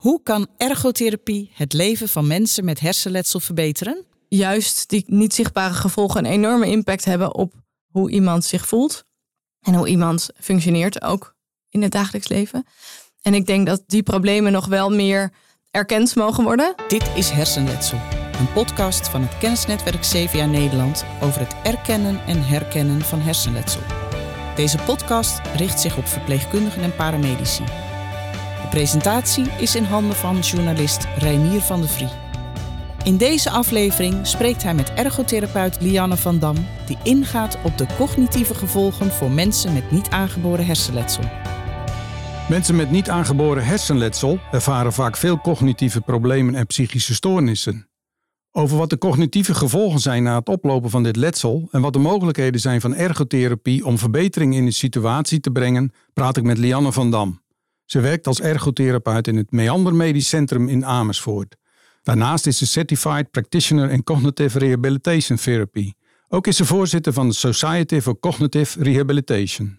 Hoe kan ergotherapie het leven van mensen met hersenletsel verbeteren? Juist die niet zichtbare gevolgen een enorme impact hebben op hoe iemand zich voelt en hoe iemand functioneert ook in het dagelijks leven. En ik denk dat die problemen nog wel meer erkend mogen worden. Dit is Hersenletsel, een podcast van het kennisnetwerk CVA Nederland over het erkennen en herkennen van hersenletsel. Deze podcast richt zich op verpleegkundigen en paramedici. Presentatie is in handen van journalist Reinier van de Vrie. In deze aflevering spreekt hij met ergotherapeut Lianne van Dam, die ingaat op de cognitieve gevolgen voor mensen met niet aangeboren hersenletsel. Mensen met niet aangeboren hersenletsel ervaren vaak veel cognitieve problemen en psychische stoornissen. Over wat de cognitieve gevolgen zijn na het oplopen van dit letsel en wat de mogelijkheden zijn van ergotherapie om verbetering in de situatie te brengen, praat ik met Lianne van Dam. Ze werkt als ergotherapeut in het Meander Medisch Centrum in Amersfoort. Daarnaast is ze Certified Practitioner in Cognitive Rehabilitation Therapy. Ook is ze voorzitter van de Society for Cognitive Rehabilitation.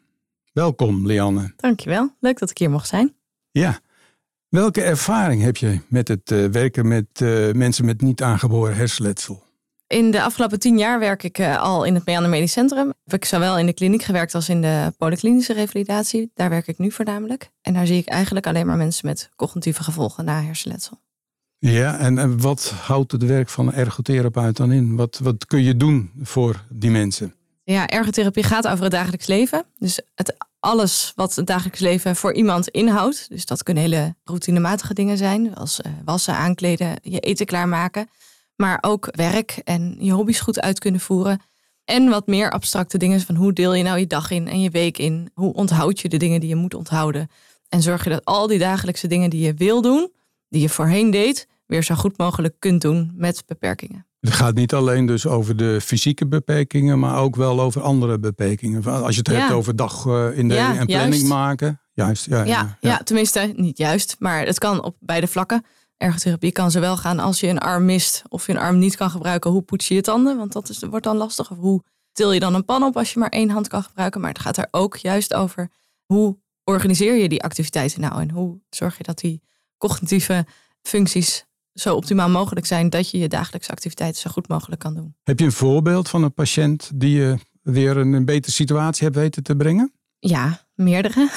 Welkom, Lianne. Dankjewel. Leuk dat ik hier mocht zijn. Ja. Welke ervaring heb je met het uh, werken met uh, mensen met niet aangeboren hersenletsel? In de afgelopen tien jaar werk ik uh, al in het Meander Medisch Centrum. Heb ik zowel in de kliniek gewerkt als in de polyklinische revalidatie. Daar werk ik nu voornamelijk. En daar zie ik eigenlijk alleen maar mensen met cognitieve gevolgen na hersenletsel. Ja, en, en wat houdt het werk van een ergotherapeut dan in? Wat, wat kun je doen voor die mensen? Ja, ergotherapie gaat over het dagelijks leven. Dus het, alles wat het dagelijks leven voor iemand inhoudt. Dus dat kunnen hele routinematige dingen zijn, zoals uh, wassen, aankleden, je eten klaarmaken. Maar ook werk en je hobby's goed uit kunnen voeren. En wat meer abstracte dingen van hoe deel je nou je dag in en je week in? Hoe onthoud je de dingen die je moet onthouden? En zorg je dat al die dagelijkse dingen die je wil doen, die je voorheen deed, weer zo goed mogelijk kunt doen met beperkingen. Het gaat niet alleen dus over de fysieke beperkingen, maar ook wel over andere beperkingen. Als je het hebt over dag uh, in de ja, en planning juist. maken. Juist, ja, ja, ja, tenminste niet juist, maar het kan op beide vlakken. Ergotherapie kan zowel gaan als je een arm mist of je een arm niet kan gebruiken. Hoe poets je je tanden? Want dat is, wordt dan lastig. Of hoe til je dan een pan op als je maar één hand kan gebruiken? Maar het gaat er ook juist over hoe organiseer je die activiteiten nou? En hoe zorg je dat die cognitieve functies zo optimaal mogelijk zijn dat je je dagelijkse activiteiten zo goed mogelijk kan doen. Heb je een voorbeeld van een patiënt die je weer een, een betere situatie hebt weten te brengen? Ja, meerdere.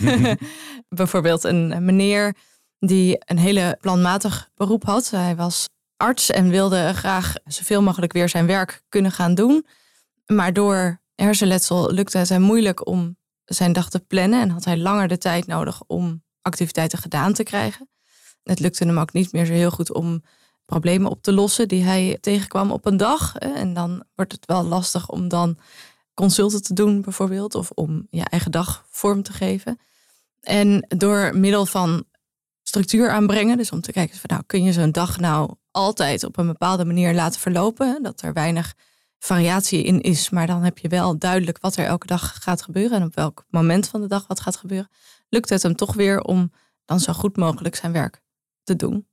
Bijvoorbeeld een meneer die een hele planmatig beroep had. Hij was arts en wilde graag zoveel mogelijk weer zijn werk kunnen gaan doen. Maar door hersenletsel lukte het hem moeilijk om zijn dag te plannen en had hij langer de tijd nodig om activiteiten gedaan te krijgen. Het lukte hem ook niet meer zo heel goed om problemen op te lossen die hij tegenkwam op een dag. En dan wordt het wel lastig om dan consulten te doen bijvoorbeeld, of om je eigen dag vorm te geven. En door middel van structuur aanbrengen, dus om te kijken van nou kun je zo'n dag nou altijd op een bepaalde manier laten verlopen, dat er weinig variatie in is, maar dan heb je wel duidelijk wat er elke dag gaat gebeuren en op welk moment van de dag wat gaat gebeuren, lukt het hem toch weer om dan zo goed mogelijk zijn werk te doen.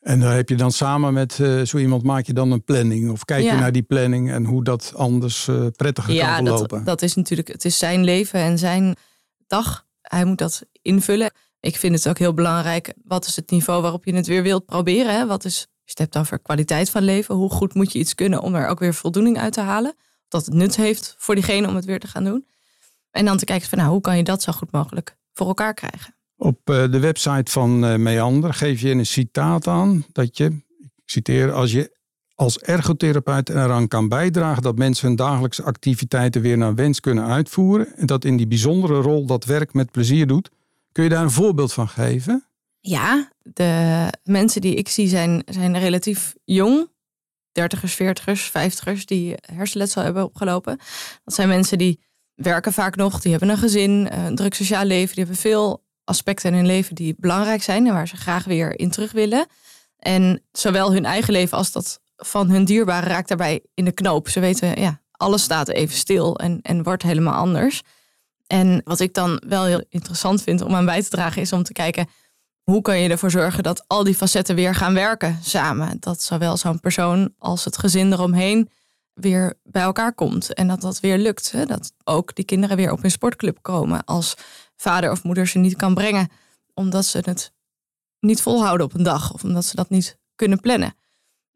En daar heb je dan samen met uh, zo iemand maak je dan een planning of kijk je naar die planning en hoe dat anders uh, prettiger ja, kan verlopen. Dat, dat is natuurlijk, het is zijn leven en zijn dag. Hij moet dat invullen. Ik vind het ook heel belangrijk. Wat is het niveau waarop je het weer wilt proberen? Hè? Wat is, je het hebt over kwaliteit van leven. Hoe goed moet je iets kunnen om er ook weer voldoening uit te halen? Dat het nut heeft voor diegene om het weer te gaan doen. En dan te kijken van nou, hoe kan je dat zo goed mogelijk voor elkaar krijgen? Op eh, de website van eh, Meander geef je een citaat aan dat je, ik citeer, als je als ergotherapeut eraan kan bijdragen dat mensen hun dagelijkse activiteiten weer naar wens kunnen uitvoeren en dat in die bijzondere rol dat werk met plezier doet, kun je daar een voorbeeld van geven? Ja, de mensen die ik zie zijn, zijn relatief jong. Dertigers, veertigers, vijftigers die hersenletsel hebben opgelopen. Dat zijn mensen die werken vaak nog, die hebben een gezin, een druk sociaal leven, die hebben veel aspecten in hun leven die belangrijk zijn en waar ze graag weer in terug willen. En zowel hun eigen leven als dat van hun dierbaren raakt daarbij in de knoop. Ze weten, ja, alles staat even stil en, en wordt helemaal anders. En wat ik dan wel heel interessant vind om aan bij te dragen, is om te kijken hoe kan je ervoor zorgen dat al die facetten weer gaan werken samen. Dat zowel zo'n persoon als het gezin eromheen weer bij elkaar komt. En dat dat weer lukt. Hè? Dat ook die kinderen weer op hun sportclub komen als vader of moeder ze niet kan brengen. Omdat ze het niet volhouden op een dag of omdat ze dat niet kunnen plannen.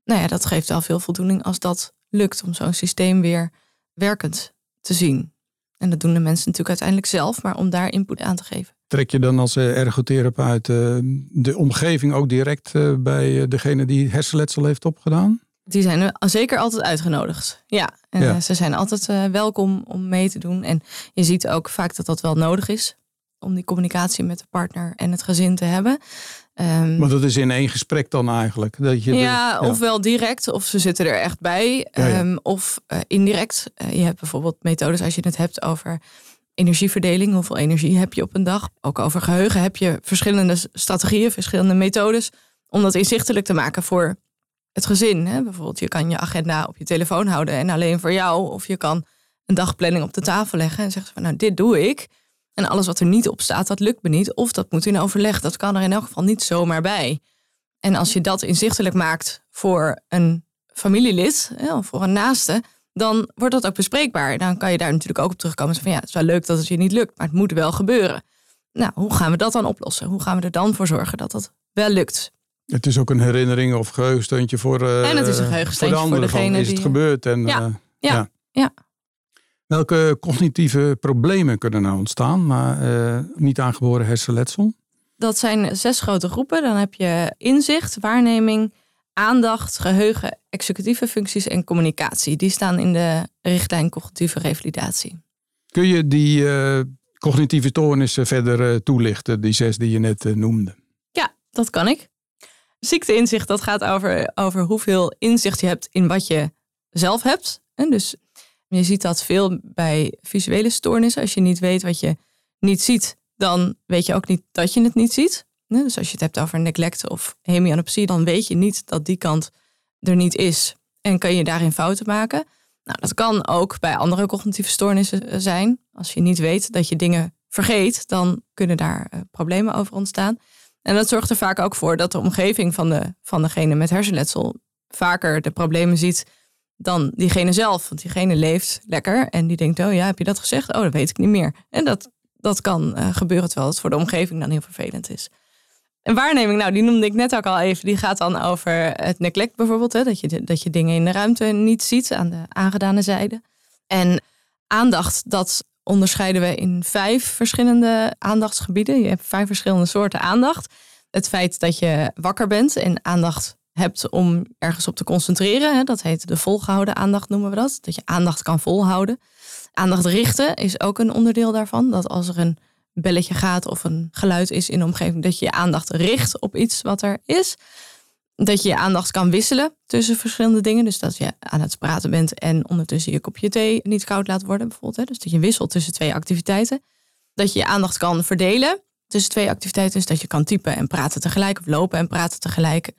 Nou ja, dat geeft wel veel voldoening als dat lukt om zo'n systeem weer werkend te zien. En dat doen de mensen natuurlijk uiteindelijk zelf, maar om daar input aan te geven. Trek je dan als eh, ergotherapeut uh, de omgeving ook direct uh, bij degene die hersenletsel heeft opgedaan? Die zijn zeker altijd uitgenodigd. Ja, en ja. ze zijn altijd welkom om mee te doen. En je ziet ook vaak dat dat wel nodig is om die communicatie met de partner en het gezin te hebben. Um, maar dat is in één gesprek dan eigenlijk? Dat je ja, ja, ofwel direct, of ze zitten er echt bij, um, of uh, indirect. Uh, je hebt bijvoorbeeld methodes als je het hebt over energieverdeling. Hoeveel energie heb je op een dag? Ook over geheugen heb je verschillende strategieën, verschillende methodes. Om dat inzichtelijk te maken voor het gezin. Hè? Bijvoorbeeld, je kan je agenda op je telefoon houden en alleen voor jou. Of je kan een dagplanning op de tafel leggen en zeggen van nou, dit doe ik. En alles wat er niet op staat, dat lukt me niet. Of dat moet in overleg. Dat kan er in elk geval niet zomaar bij. En als je dat inzichtelijk maakt voor een familielid of voor een naaste, dan wordt dat ook bespreekbaar. Dan kan je daar natuurlijk ook op terugkomen. Van ja, het is wel leuk dat het je niet lukt, maar het moet wel gebeuren. Nou, hoe gaan we dat dan oplossen? Hoe gaan we er dan voor zorgen dat dat wel lukt? Het is ook een herinnering of geheugensteuntje voor, uh, en het is een geheugensteuntje voor, de voor degene is het gebeurd? En, ja, uh, ja, ja. Welke cognitieve problemen kunnen nou ontstaan na uh, niet aangeboren hersenletsel? Dat zijn zes grote groepen. Dan heb je inzicht, waarneming, aandacht, geheugen, executieve functies en communicatie. Die staan in de richtlijn cognitieve revalidatie. Kun je die uh, cognitieve stoornissen verder uh, toelichten, die zes die je net noemde? Ja, dat kan ik. Ziekteinzicht, dat gaat over, over hoeveel inzicht je hebt in wat je zelf hebt. En dus je ziet dat veel bij visuele stoornissen. Als je niet weet wat je niet ziet, dan weet je ook niet dat je het niet ziet. Dus als je het hebt over neglect of hemianopsie, dan weet je niet dat die kant er niet is. En kan je daarin fouten maken. Nou, dat kan ook bij andere cognitieve stoornissen eh, zijn. Als je niet weet dat je dingen vergeet, dan kunnen daar uh, problemen over ontstaan. En dat zorgt er vaak ook voor dat de omgeving van, de, van degene met hersenletsel vaker de problemen ziet dan diegene zelf. Want diegene leeft lekker en die denkt, oh ja, heb je dat gezegd? Oh, dat weet ik niet meer. En dat, dat kan uh, gebeuren terwijl het voor de omgeving dan heel vervelend is. En waarneming, nou, die noemde ik net ook al even. Die gaat dan over het neglect bijvoorbeeld. Hè, dat, je, dat je dingen in de ruimte niet ziet aan de aangedane zijde. En aandacht, dat onderscheiden we in vijf verschillende aandachtsgebieden. Je hebt vijf verschillende soorten aandacht. Het feit dat je wakker bent en aandacht hebt om ergens op te concentreren. Dat heet de volgehouden aandacht noemen we dat. Dat je aandacht kan volhouden. Aandacht richten is ook een onderdeel daarvan. Dat als er een belletje gaat of een geluid is in de omgeving, dat je je aandacht richt op iets wat er is. Dat je je aandacht kan wisselen tussen verschillende dingen. Dus dat je aan het praten bent en ondertussen je kopje thee niet koud laat worden, bijvoorbeeld. Dus dat je wisselt tussen twee activiteiten. Dat je je aandacht kan verdelen tussen twee activiteiten. Dus dat je kan typen en praten tegelijk, of lopen en praten tegelijk.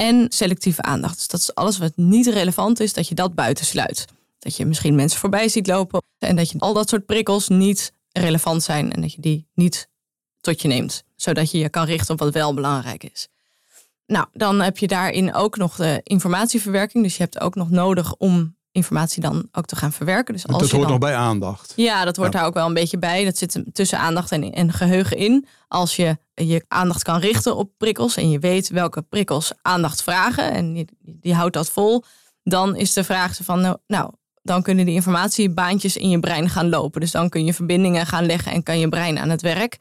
En selectieve aandacht. Dus dat is alles wat niet relevant is, dat je dat buitensluit. Dat je misschien mensen voorbij ziet lopen en dat je al dat soort prikkels niet relevant zijn en dat je die niet tot je neemt. Zodat je je kan richten op wat wel belangrijk is. Nou, dan heb je daarin ook nog de informatieverwerking. Dus je hebt ook nog nodig om informatie dan ook te gaan verwerken. Dus als dat hoort nog bij aandacht. Ja, dat hoort daar ook wel een beetje bij. Dat zit tussen aandacht en, en geheugen in. Als je je aandacht kan richten op prikkels en je weet welke prikkels aandacht vragen en die, die houdt dat vol, dan is de vraag van, nou, nou, dan kunnen die informatiebaantjes in je brein gaan lopen. Dus dan kun je verbindingen gaan leggen en kan je brein aan het werk.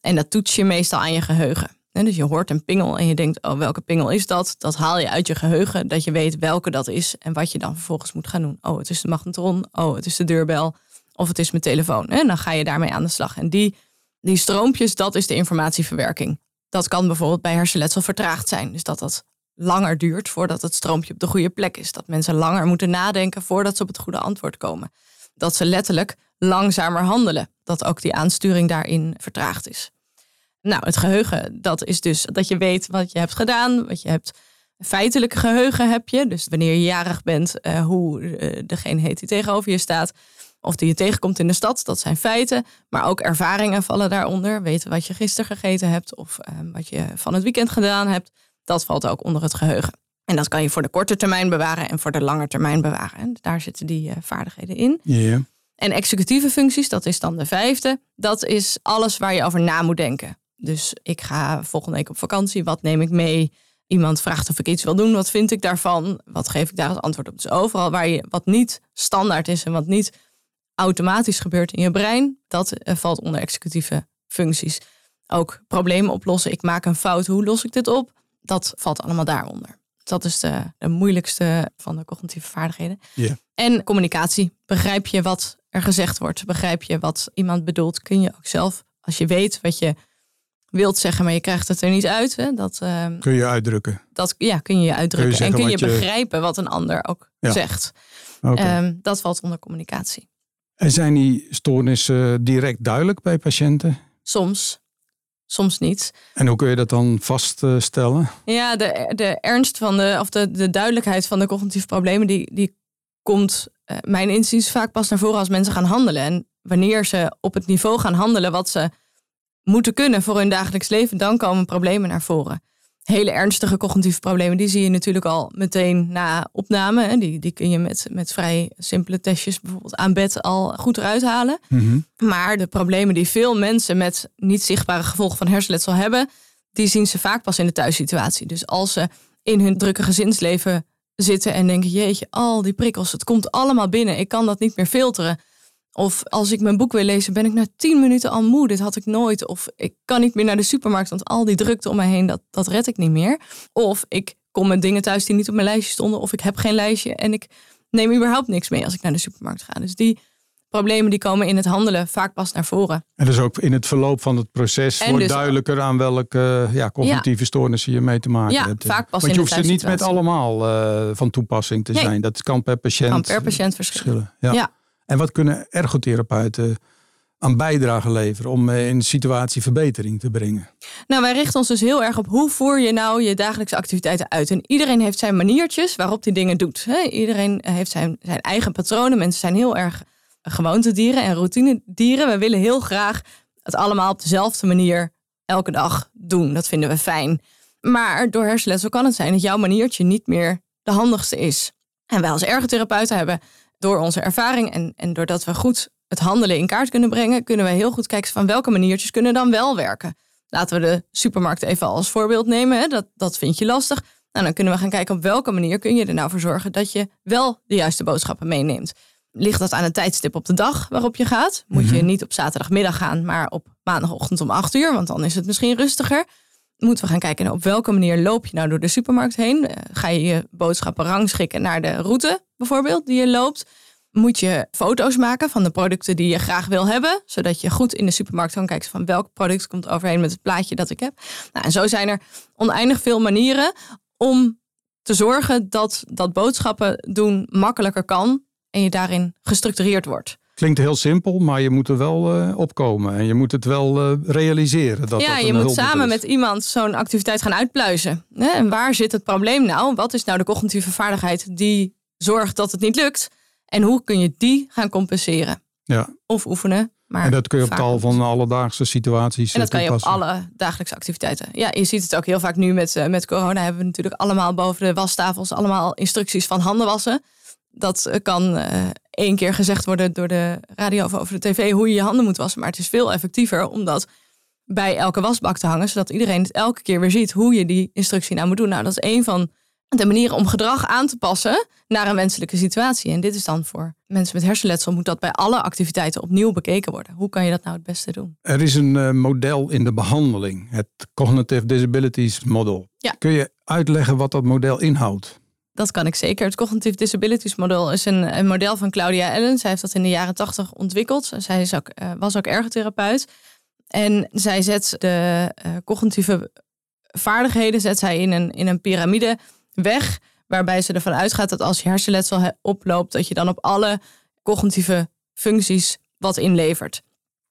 En dat toets je meestal aan je geheugen. Dus je hoort een pingel en je denkt, oh, welke pingel is dat? Dat haal je uit je geheugen, dat je weet welke dat is en wat je dan vervolgens moet gaan doen. Oh, het is de magnetron. Oh, het is de deurbel. Of het is mijn telefoon. En dan ga je daarmee aan de slag. En die die stroompjes, dat is de informatieverwerking. Dat kan bijvoorbeeld bij hersenletsel vertraagd zijn. Dus dat dat langer duurt voordat het stroompje op de goede plek is. Dat mensen langer moeten nadenken voordat ze op het goede antwoord komen. Dat ze letterlijk langzamer handelen. Dat ook die aansturing daarin vertraagd is. Nou, het geheugen, dat is dus dat je weet wat je hebt gedaan, wat je hebt. Feitelijk geheugen heb je. Dus wanneer je jarig bent, uh, hoe uh, degene heet die tegenover je staat of die je tegenkomt in de stad. Dat zijn feiten. Maar ook ervaringen vallen daaronder. Weten wat je gisteren gegeten hebt of ehm, wat je van het weekend gedaan hebt. Dat valt ook onder het geheugen. En dat kan je voor de korte termijn bewaren en voor de lange termijn bewaren. En daar zitten die uh, vaardigheden in. En executieve functies, dat is dan de vijfde. Dat is alles waar je over na moet denken. Dus ik ga volgende week op vakantie. Wat neem ik mee? Iemand vraagt of ik iets wil doen. Wat vind ik daarvan? Wat geef ik daar als antwoord op? Dus overal waar je wat niet standaard is en wat niet automatisch gebeurt in je brein, dat eh, valt onder executieve functies. Ook problemen oplossen. Ik maak een fout. Hoe los ik dit op? Dat valt allemaal daaronder. Dat is de, de moeilijkste van de cognitieve vaardigheden. En communicatie. Begrijp je wat er gezegd wordt? Begrijp je wat iemand bedoelt? Kun je ook zelf, als je weet wat je wilt zeggen, maar je krijgt het er niet uit. Hè, dat, ehm, Kun je uitdrukken. dat ja, kun je je uitdrukken. en kun je, begrijpen wat een ander ook Ja. zegt. Ehm, dat valt onder communicatie. En zijn die stoornissen direct duidelijk bij patiënten? Soms, soms niet. En hoe kun je dat dan vaststellen? Ja, de, de ernst van de, of de, de duidelijkheid van de cognitieve problemen, die, die komt, eh, mijn inziens, vaak pas naar voren als mensen gaan handelen. En wanneer ze op het niveau gaan handelen wat ze moeten kunnen voor hun dagelijks leven, dan komen problemen naar voren. Hele ernstige cognitieve problemen, die zie je natuurlijk al meteen na opname. Hè. Die, die kun je met, met vrij simpele testjes, bijvoorbeeld aan bed, al goed eruit halen. Mhm. Maar de problemen die veel mensen met niet zichtbare gevolgen van hersenletsel hebben, die zien ze vaak pas in de thuissituatie. Dus als ze in hun drukke gezinsleven zitten en denken: jeetje, al die prikkels, het komt allemaal binnen, ik kan dat niet meer filteren. Of als ik mijn boek wil lezen, ben ik na tien minuten al moe. Dit had ik nooit. Of ik kan niet meer naar de supermarkt, want al die drukte om mij heen, dat, dat red ik niet meer. Of ik kom met dingen thuis die niet op mijn lijstje stonden. Of ik heb geen lijstje en ik neem überhaupt niks mee als ik naar de supermarkt ga. Dus die problemen die komen in het handelen vaak pas naar voren. En dus ook in het verloop van het proces En wordt dus- duidelijker aan welke ja, cognitieve stoornissen je mee te maken Ja, hebt. vaak pas Want je hoeft ze niet met allemaal eh, van toepassing te Nee. zijn. Dat kan per patiënt, Kan per patiënt verschillen. verschillen. Ja. En wat kunnen ergotherapeuten aan bijdrage leveren om eh, in de situatie verbetering te brengen? Nou, wij richten ons dus heel erg op hoe voer je nou je dagelijkse activiteiten uit. En iedereen heeft zijn maniertjes waarop hij dingen doet. hè. Iedereen heeft zijn, zijn eigen patronen. Mensen zijn heel erg gewoontedieren en routinedieren. We willen heel graag het allemaal op dezelfde manier elke dag doen. Dat vinden we fijn. Maar door hersenletsel kan het zijn dat jouw maniertje niet meer de handigste is. En wij als ergotherapeuten hebben door onze ervaring en, en doordat we goed het handelen in kaart kunnen brengen, kunnen wij heel goed kijken van welke maniertjes kunnen dan wel werken. Laten we de supermarkt even als voorbeeld nemen. Hè? Dat, dat vind je lastig. Nou, dan kunnen we gaan kijken op welke manier kun je er nou voor zorgen dat je wel de juiste boodschappen meeneemt. Ligt dat aan het tijdstip op de dag waarop je gaat? Moet je niet op zaterdagmiddag gaan, maar op maandagochtend om 8 uur, want dan is het misschien rustiger. Moeten we gaan kijken op welke manier loop je nou door de supermarkt heen? Eh, Ga je je boodschappen rangschikken naar de route bijvoorbeeld die je loopt? Moet je foto's maken van de producten die je graag wil hebben, zodat je goed in de supermarkt kan kijken van welk product komt overeen met het plaatje dat ik heb. Nou, en zo zijn er oneindig veel manieren om te zorgen dat dat boodschappen doen makkelijker kan en je daarin gestructureerd wordt. Klinkt heel simpel, maar je moet er wel eh, opkomen. En je moet het wel eh, realiseren. Dat ja, dat je moet samen is. met iemand zo'n activiteit gaan uitpluizen. Hè? En waar zit het probleem nou? Wat is nou de cognitieve vaardigheid die zorgt dat het niet lukt? En hoe kun je die gaan compenseren? Ja, Of oefenen. Maar en dat kun je op tal van alledaagse situaties En dat eh, kan je op alle dagelijkse activiteiten. Ja, je ziet het ook heel vaak nu met, met corona. Hebben we natuurlijk allemaal boven de wastafels allemaal instructies van handen wassen. Dat eh, kan eh, één keer gezegd worden door de radio of over de tv hoe je je handen moet wassen. Maar het is veel effectiever om dat bij elke wasbak te hangen. Zodat iedereen het elke keer weer ziet hoe je die instructie nou moet doen. Nou, dat is een van de manieren om gedrag aan te passen naar een wenselijke situatie. En dit is dan voor mensen met hersenletsel moet dat bij alle activiteiten opnieuw bekeken worden. Hoe kan je dat nou het beste doen? Er is een eh, model in de behandeling, het Cognitive Disabilities Model. Ja. Kun je uitleggen wat dat model inhoudt? Dat kan ik zeker. Het Cognitive Disabilities Model is een, een model van Claudia Allen. Zij heeft dat in de jaren tachtig ontwikkeld. Zij ook, eh, was ook ergotherapeut. En zij zet de eh, cognitieve vaardigheden zet zij in, een, in een piramide weg. Waarbij ze ervan uitgaat dat als je hersenletsel he- oploopt, dat je dan op alle cognitieve functies wat inlevert.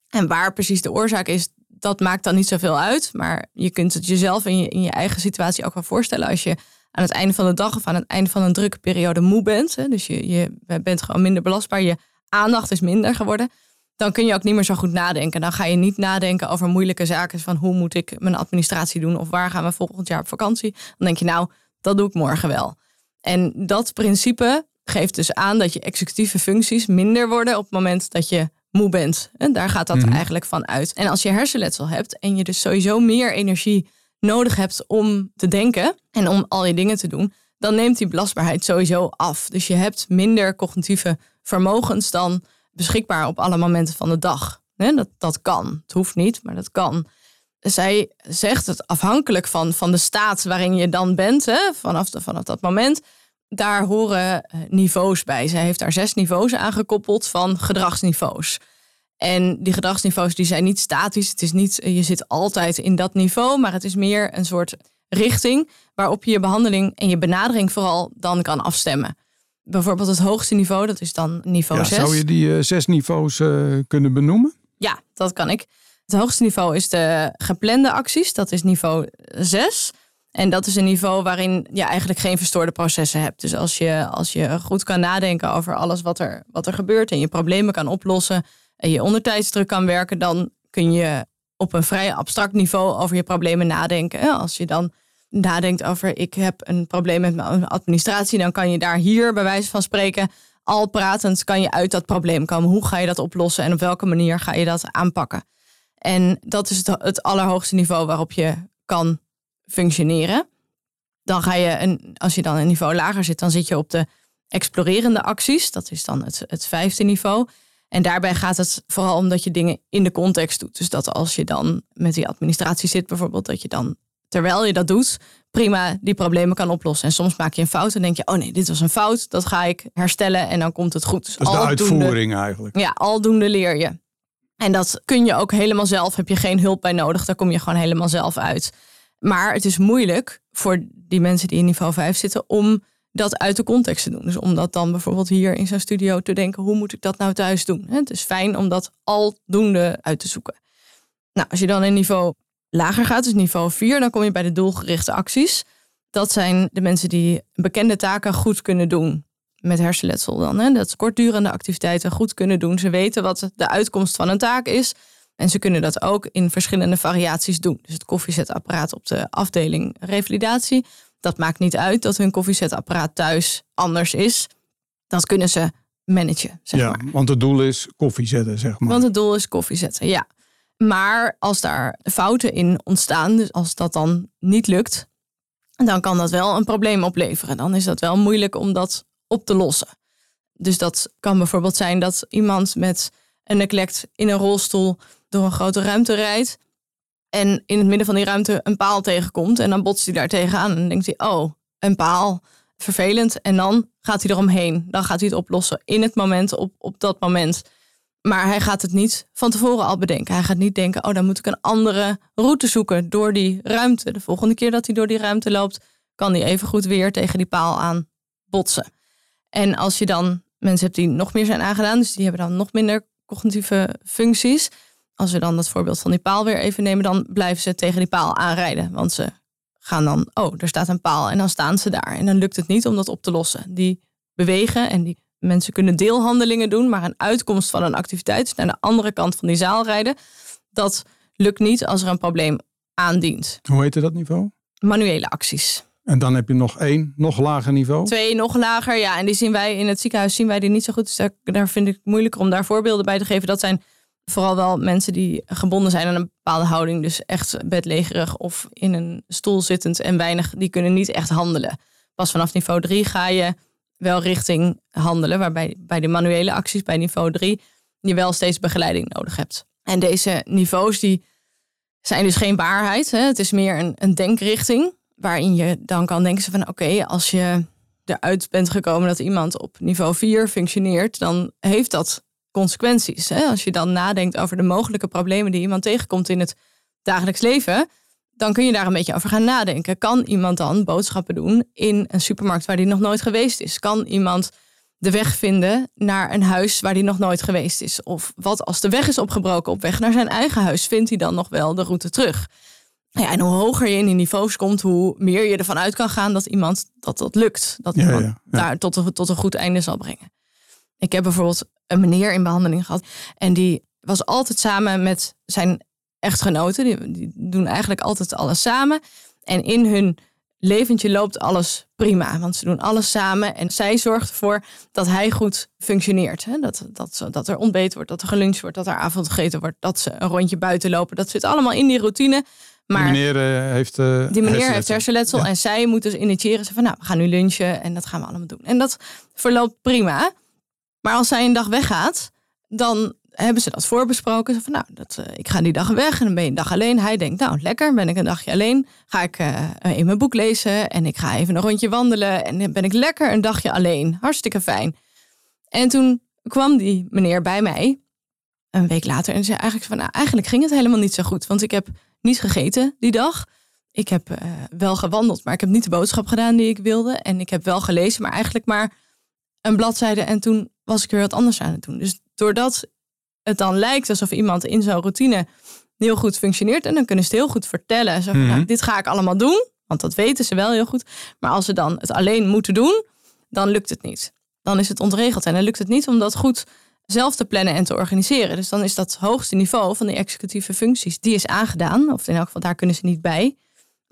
En waar precies de oorzaak is, dat maakt dan niet zoveel uit. Maar je kunt het jezelf in in je eigen situatie ook wel voorstellen. Als je aan het einde van de dag of aan het einde van een drukke periode moe bent. Hè, dus je, je bent gewoon minder belastbaar. Je aandacht is minder geworden. Dan kun je ook niet meer zo goed nadenken. Dan ga je niet nadenken over moeilijke zaken. Van hoe moet ik mijn administratie doen? Of waar gaan we volgend jaar op vakantie? Dan denk je nou, dat doe ik morgen wel. En dat principe geeft dus aan dat je executieve functies minder worden op het moment dat je moe bent. En daar gaat dat Mhm. eigenlijk van uit. En als je hersenletsel hebt en je dus sowieso meer energie nodig hebt om te denken en om al je dingen te doen, dan neemt die belastbaarheid sowieso af. Dus je hebt minder cognitieve vermogens dan beschikbaar op alle momenten van de dag. Dat, dat kan. Het hoeft niet, maar dat kan. Zij zegt het afhankelijk van, van de staat waarin je dan bent, hè, vanaf, vanaf dat moment, daar horen eh, niveaus bij. Zij heeft daar zes niveaus aangekoppeld van gedragsniveaus. En die gedragsniveaus die zijn niet statisch. Het is niet, je zit altijd in dat niveau, maar het is meer een soort richting waarop je je behandeling en je benadering vooral dan kan afstemmen. Bijvoorbeeld het hoogste niveau, dat is dan niveau Ja, 6. zou je die eh, zes niveaus eh, kunnen benoemen? Ja, dat kan ik. Het hoogste niveau is de geplande acties. Dat is niveau 6. En dat is een niveau waarin je eigenlijk geen verstoorde processen hebt. Dus als je, als je goed kan nadenken over alles wat er, wat er gebeurt en je problemen kan oplossen en je onder tijdsdruk kan werken, dan kun je op een vrij abstract niveau over je problemen nadenken. Als je dan nadenkt over ik heb een probleem met mijn administratie, dan kan je daar hier bij wijze van spreken al pratend kan je uit dat probleem komen. Hoe ga je dat oplossen en op welke manier ga je dat aanpakken? En dat is het, het allerhoogste niveau waarop je kan functioneren. Dan ga je, een, als je dan een niveau lager zit, dan zit je op de explorerende acties. Dat is dan het, het vijfde niveau. En daarbij gaat het vooral om dat je dingen in de context doet. Dus dat als je dan met die administratie zit bijvoorbeeld, dat je dan terwijl je dat doet, prima die problemen kan oplossen. En soms maak je een fout en denk je, oh nee, dit was een fout, dat ga ik herstellen en dan komt het goed. Dus Dat is de uitvoering eigenlijk. ja, aldoende leer je. En dat kun je ook helemaal zelf. Heb je geen hulp bij nodig. Daar kom je gewoon helemaal zelf uit. Maar het is moeilijk voor die mensen die in niveau 5 zitten om dat uit de context te doen. Dus om dat dan bijvoorbeeld hier in zo'n studio te denken, hoe moet ik dat nou thuis doen? Het is fijn om dat aldoende uit te zoeken. Nou, als je dan in niveau lager gaat, dus niveau 4, dan kom je bij de doelgerichte acties. Dat zijn de mensen die bekende taken goed kunnen doen met hersenletsel dan. Hè? Dat kortdurende activiteiten goed kunnen doen. Ze weten wat de uitkomst van een taak is. En ze kunnen dat ook in verschillende variaties doen. Dus het koffiezetapparaat op de afdeling revalidatie. Dat maakt niet uit dat hun koffiezetapparaat thuis anders is. Dat kunnen ze managen, zeg ja, maar. want het doel is koffie zetten, zeg maar. Want het doel is koffie zetten, ja. Maar als daar fouten in ontstaan, dus als dat dan niet lukt, dan kan dat wel een probleem opleveren. Dan is dat wel moeilijk om dat op te lossen. Dus dat kan bijvoorbeeld zijn dat iemand met een neglect in een rolstoel door een grote ruimte rijdt. En in het midden van die ruimte een paal tegenkomt. En dan botst hij daar tegenaan. En denkt hij, oh, een paal. Vervelend. En dan gaat hij eromheen. Dan gaat hij het oplossen in het moment, op, op dat moment. Maar hij gaat het niet van tevoren al bedenken. Hij gaat niet denken, oh, dan moet ik een andere route zoeken door die ruimte. De volgende keer dat hij door die ruimte loopt, kan hij even goed weer tegen die paal aan botsen. En als je dan mensen hebt die nog meer zijn aangedaan, dus die hebben dan nog minder cognitieve functies. Als we dan dat voorbeeld van die paal weer even nemen, dan blijven ze tegen die paal aanrijden. Want ze gaan dan, oh, er staat een paal en dan staan ze daar. En dan lukt het niet om dat op te lossen. Die bewegen en die mensen kunnen deelhandelingen doen, maar een uitkomst van een activiteit, dus naar de andere kant van die zaal rijden, dat lukt niet als er een probleem aandient. Hoe heette dat niveau? Manuele acties. En dan heb je nog één, nog lager niveau. Twee nog lager, ja. En die zien wij in het ziekenhuis zien wij die niet zo goed. Dus daar, daar vind ik het moeilijker om daar voorbeelden bij te geven. Dat zijn vooral wel mensen die gebonden zijn aan een bepaalde houding. Dus echt bedlegerig of in een stoel zittend en weinig. Die kunnen niet echt handelen. Pas vanaf niveau 3 ga je wel richting handelen. Waarbij bij de manuele acties bij niveau 3 je wel steeds begeleiding nodig hebt. En deze niveaus die zijn dus geen waarheid. Hè? Het is meer een, een denkrichting waarin je dan kan denken van oké, als je eruit bent gekomen dat iemand op niveau 4 functioneert, dan heeft dat consequenties. Hè? Als je dan nadenkt over de mogelijke problemen die iemand tegenkomt in het dagelijks leven, dan kun je daar een beetje over gaan nadenken. Kan iemand dan boodschappen doen in een supermarkt waar die nog nooit geweest is? Kan iemand de weg vinden naar een huis waar hij nog nooit geweest is? Of wat als de weg is opgebroken op weg naar zijn eigen huis, vindt hij dan nog wel de route terug? Ja, en hoe hoger je in die niveaus komt, hoe meer je ervan uit kan gaan dat iemand dat dat lukt. Dat Ja, iemand ja, ja. daar tot een, tot een goed einde zal brengen. Ik heb bijvoorbeeld een meneer in behandeling gehad. En die was altijd samen met zijn echtgenoten. Die, die doen eigenlijk altijd alles samen. En in hun leventje loopt alles prima. Want ze doen alles samen. En zij zorgt ervoor dat hij goed functioneert. Hè? Dat, dat, dat er ontbeten wordt, dat er geluncht wordt, dat er avond gegeten wordt. Dat ze een rondje buiten lopen. Dat zit allemaal in die routine. Maar die meneer uh, heeft uh, Die meneer heeft hersenletsel. Ja. En zij moet dus initiëren. Ze van nou, we gaan nu lunchen. En dat gaan we allemaal doen. En dat verloopt prima. Maar als zij een dag weggaat, dan hebben ze dat voorbesproken. Ze van nou, dat, uh, ik ga die dag weg en dan ben je een dag alleen. Hij denkt, nou lekker, ben ik een dagje alleen. Ga ik uh, in mijn boek lezen en ik ga even een rondje wandelen. En dan ben ik lekker een dagje alleen. Hartstikke fijn. En toen kwam die meneer bij mij, een week later, en zei eigenlijk van nou, eigenlijk ging het helemaal niet zo goed. Want ik heb niet gegeten die dag. Ik heb wel gewandeld, maar ik heb niet de boodschap gedaan die ik wilde. En ik heb wel gelezen, maar eigenlijk maar een bladzijde. En toen was ik weer wat anders aan het doen. Dus doordat het dan lijkt alsof iemand in zo'n routine heel goed functioneert. En dan kunnen ze het heel goed vertellen. Zo van, nou, dit ga ik allemaal doen. Want dat weten ze wel heel goed. Maar als ze dan het alleen moeten doen, dan lukt het niet. Dan is het ontregeld. En dan lukt het niet om dat goed zelf te plannen en te organiseren. Dus dan is dat hoogste niveau van die executieve functies, die is aangedaan. Of in elk geval, daar kunnen ze niet bij.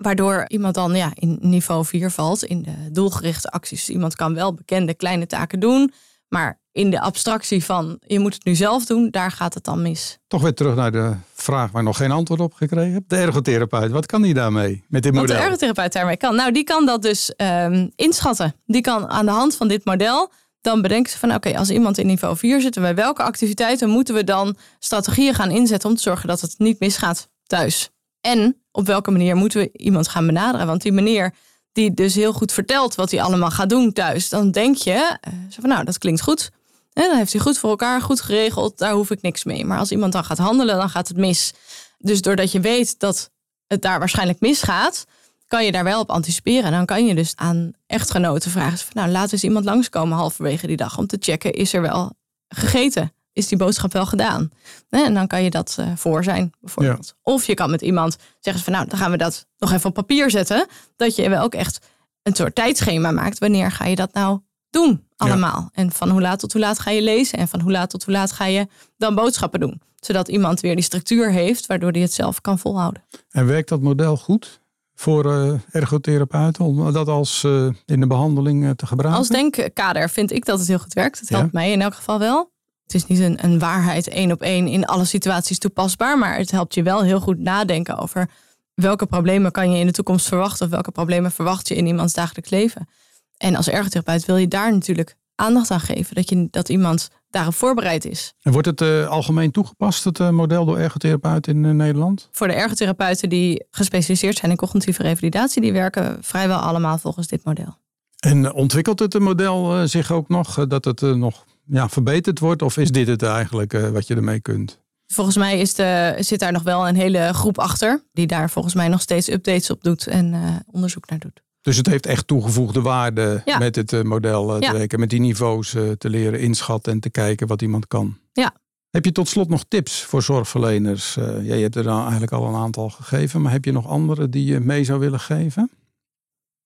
Waardoor iemand dan ja, in niveau 4 valt in de doelgerichte acties. Dus iemand kan wel bekende kleine taken doen. Maar in de abstractie van je moet het nu zelf doen, daar gaat het dan mis. Toch weer terug naar de vraag waar nog geen antwoord op gekregen heb. De ergotherapeut, wat kan die daarmee met dit model? Wat de ergotherapeut daarmee kan? Nou, die kan dat dus um, inschatten. Die kan aan de hand van dit model dan bedenken ze van oké, okay, als iemand in niveau 4 zit, bij welke activiteiten moeten we dan strategieën gaan inzetten om te zorgen dat het niet misgaat thuis? En op welke manier moeten we iemand gaan benaderen? Want die meneer die dus heel goed vertelt wat hij allemaal gaat doen thuis, dan denk je uh, van nou, dat klinkt goed. Dan heeft hij goed voor elkaar, goed geregeld, daar hoef ik niks mee. Maar als iemand dan gaat handelen, dan gaat het mis. Dus doordat je weet dat het daar waarschijnlijk misgaat, kan je daar wel op anticiperen. En dan kan je dus aan echtgenoten vragen: nou, laat eens iemand langskomen halverwege die dag om te checken: is er wel gegeten? Is die boodschap wel gedaan? En dan kan je dat uh, voor zijn, bijvoorbeeld. Ja. Of je kan met iemand zeggen: van nou, dan gaan we dat nog even op papier zetten. Dat je wel ook echt een soort tijdschema maakt. Wanneer ga je dat nou doen, allemaal? Ja. En van hoe laat tot hoe laat ga je lezen? En van hoe laat tot hoe laat ga je dan boodschappen doen? Zodat iemand weer die structuur heeft, waardoor hij het zelf kan volhouden. En werkt dat model goed? voor uh, ergotherapeuten om dat als uh, in de behandeling te gebruiken? Als denkkader vind ik dat het heel goed werkt. Het helpt ja. mij in elk geval wel. Het is niet een, een waarheid één op één in alle situaties toepasbaar, maar het helpt je wel heel goed nadenken over welke problemen kan je in de toekomst verwachten of welke problemen verwacht je in iemands dagelijks leven. En als ergotherapeut wil je daar natuurlijk aandacht aan geven, dat, je, dat iemand daarop voorbereid is. En wordt het uh, algemeen toegepast, het uh, model door ergotherapeuten in uh, Nederland? Voor de ergotherapeuten die gespecialiseerd zijn in cognitieve revalidatie, die werken vrijwel allemaal volgens dit model. En ontwikkelt het model zich ook nog, dat het nog ja, verbeterd wordt? Of is dit het eigenlijk wat je ermee kunt? Volgens mij is de, zit daar nog wel een hele groep achter, die daar volgens mij nog steeds updates op doet en onderzoek naar doet. Dus het heeft echt toegevoegde waarde ja. met het model te ja. met die niveaus te leren inschatten en te kijken wat iemand kan. Ja. Heb je tot slot nog tips voor zorgverleners? Ja, je hebt er dan eigenlijk al een aantal gegeven, maar heb je nog andere die je mee zou willen geven?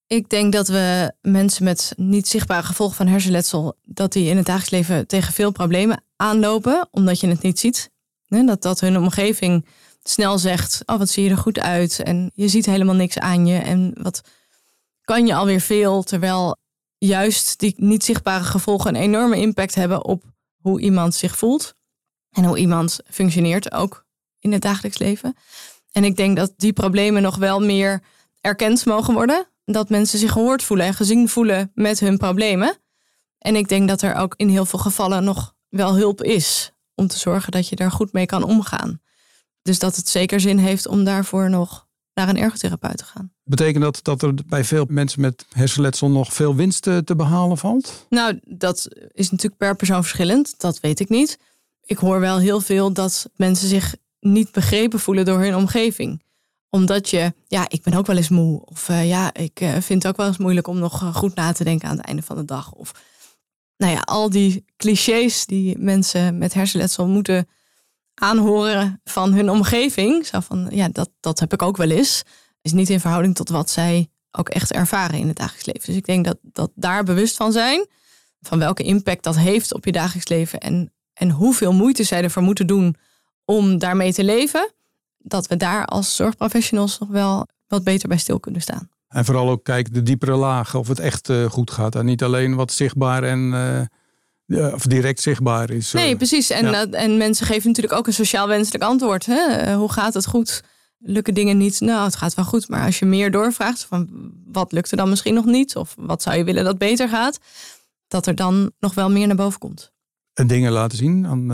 Ik denk dat we mensen met niet zichtbare gevolgen van hersenletsel, dat die in het dagelijks leven tegen veel problemen aanlopen, omdat je het niet ziet. Dat, dat hun omgeving snel zegt, oh wat zie je er goed uit en je ziet helemaal niks aan je en wat kan je alweer veel, terwijl juist die niet zichtbare gevolgen een enorme impact hebben op hoe iemand zich voelt en hoe iemand functioneert ook in het dagelijks leven. En ik denk dat die problemen nog wel meer erkend mogen worden. Dat mensen zich gehoord voelen en gezien voelen met hun problemen. En ik denk dat er ook in heel veel gevallen nog wel hulp is om te zorgen dat je daar goed mee kan omgaan. Dus dat het zeker zin heeft om daarvoor nog naar een ergotherapeut te gaan. Betekent dat dat er bij veel mensen met hersenletsel nog veel winst te behalen valt? Nou, dat is natuurlijk per persoon verschillend. Dat weet ik niet. Ik hoor wel heel veel dat mensen zich niet begrepen voelen door hun omgeving. Omdat je, ja, ik ben ook wel eens moe. Of uh, ja, ik uh, vind het ook wel eens moeilijk om nog goed na te denken aan het einde van de dag. Of nou ja, al die clichés die mensen met hersenletsel moeten aanhoren van hun omgeving. Zo van, ja, dat, dat heb ik ook wel eens. Is niet in verhouding tot wat zij ook echt ervaren in het dagelijks leven. Dus ik denk dat, dat daar bewust van zijn. Van welke impact dat heeft op je dagelijks leven. En, en hoeveel moeite zij ervoor moeten doen om daarmee te leven. Dat we daar als zorgprofessionals nog wel wat beter bij stil kunnen staan. En vooral ook kijken de diepere lagen of het echt uh, goed gaat. En niet alleen wat zichtbaar en uh, of direct zichtbaar is. Nee, precies. En, ja. en mensen geven natuurlijk ook een sociaal wenselijk antwoord. Hè? hoe gaat het goed? Lukken dingen niet? Nou, het gaat wel goed. Maar als je meer doorvraagt van wat lukt er dan misschien nog niet? Of wat zou je willen dat beter gaat? Dat er dan nog wel meer naar boven komt. En dingen laten zien aan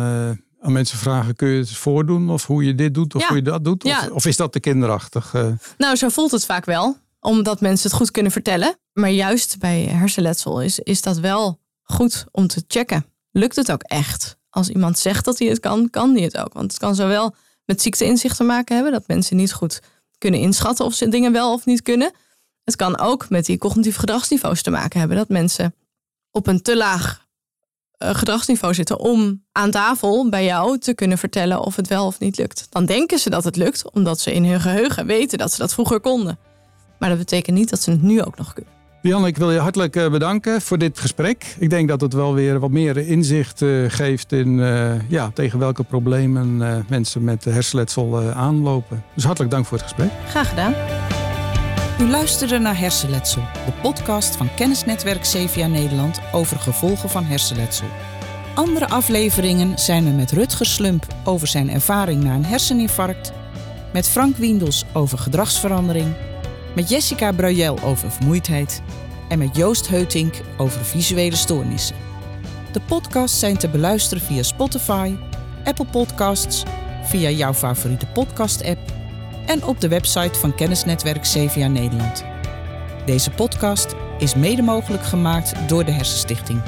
aan mensen vragen: kun je het voordoen? Of hoe je dit doet of hoe je dat doet? Of, of, is dat te kinderachtig? Eh? Nou, zo voelt het vaak wel, omdat mensen het goed kunnen vertellen. Maar juist bij hersenletsel is, is dat wel goed om te checken. Lukt het ook echt? Als iemand zegt dat hij het kan, kan hij het ook. Want het kan zowel met ziekteinzicht te maken hebben, dat mensen niet goed kunnen inschatten of ze dingen wel of niet kunnen. Het kan ook met die cognitieve gedragsniveaus te maken hebben, dat mensen op een te laag gedragsniveau zitten om aan tafel bij jou te kunnen vertellen of het wel of niet lukt. Dan denken ze dat het lukt, omdat ze in hun geheugen weten dat ze dat vroeger konden. Maar dat betekent niet dat ze het nu ook nog kunnen. Jan, ik wil je hartelijk eh, bedanken voor dit gesprek. Ik denk dat het wel weer wat meer inzicht eh, geeft in ja, tegen welke problemen mensen met hersenletsel aanlopen. Dus hartelijk dank voor het gesprek. Graag gedaan. U luisterde naar Hersenletsel, de podcast van Kennisnetwerk CVA Nederland over gevolgen van hersenletsel. Andere afleveringen zijn er met Rutger Slump over zijn ervaring na een herseninfarct, met Frank Wiendels over gedragsverandering, met Jessica Bruyel over vermoeidheid en met Joost Heutink over visuele stoornissen. De podcasts zijn te beluisteren via Spotify, Apple Podcasts, via jouw favoriete podcast-app en op de website van Kennisnetwerk CVA Nederland. Deze podcast is mede mogelijk gemaakt door de Hersenstichting.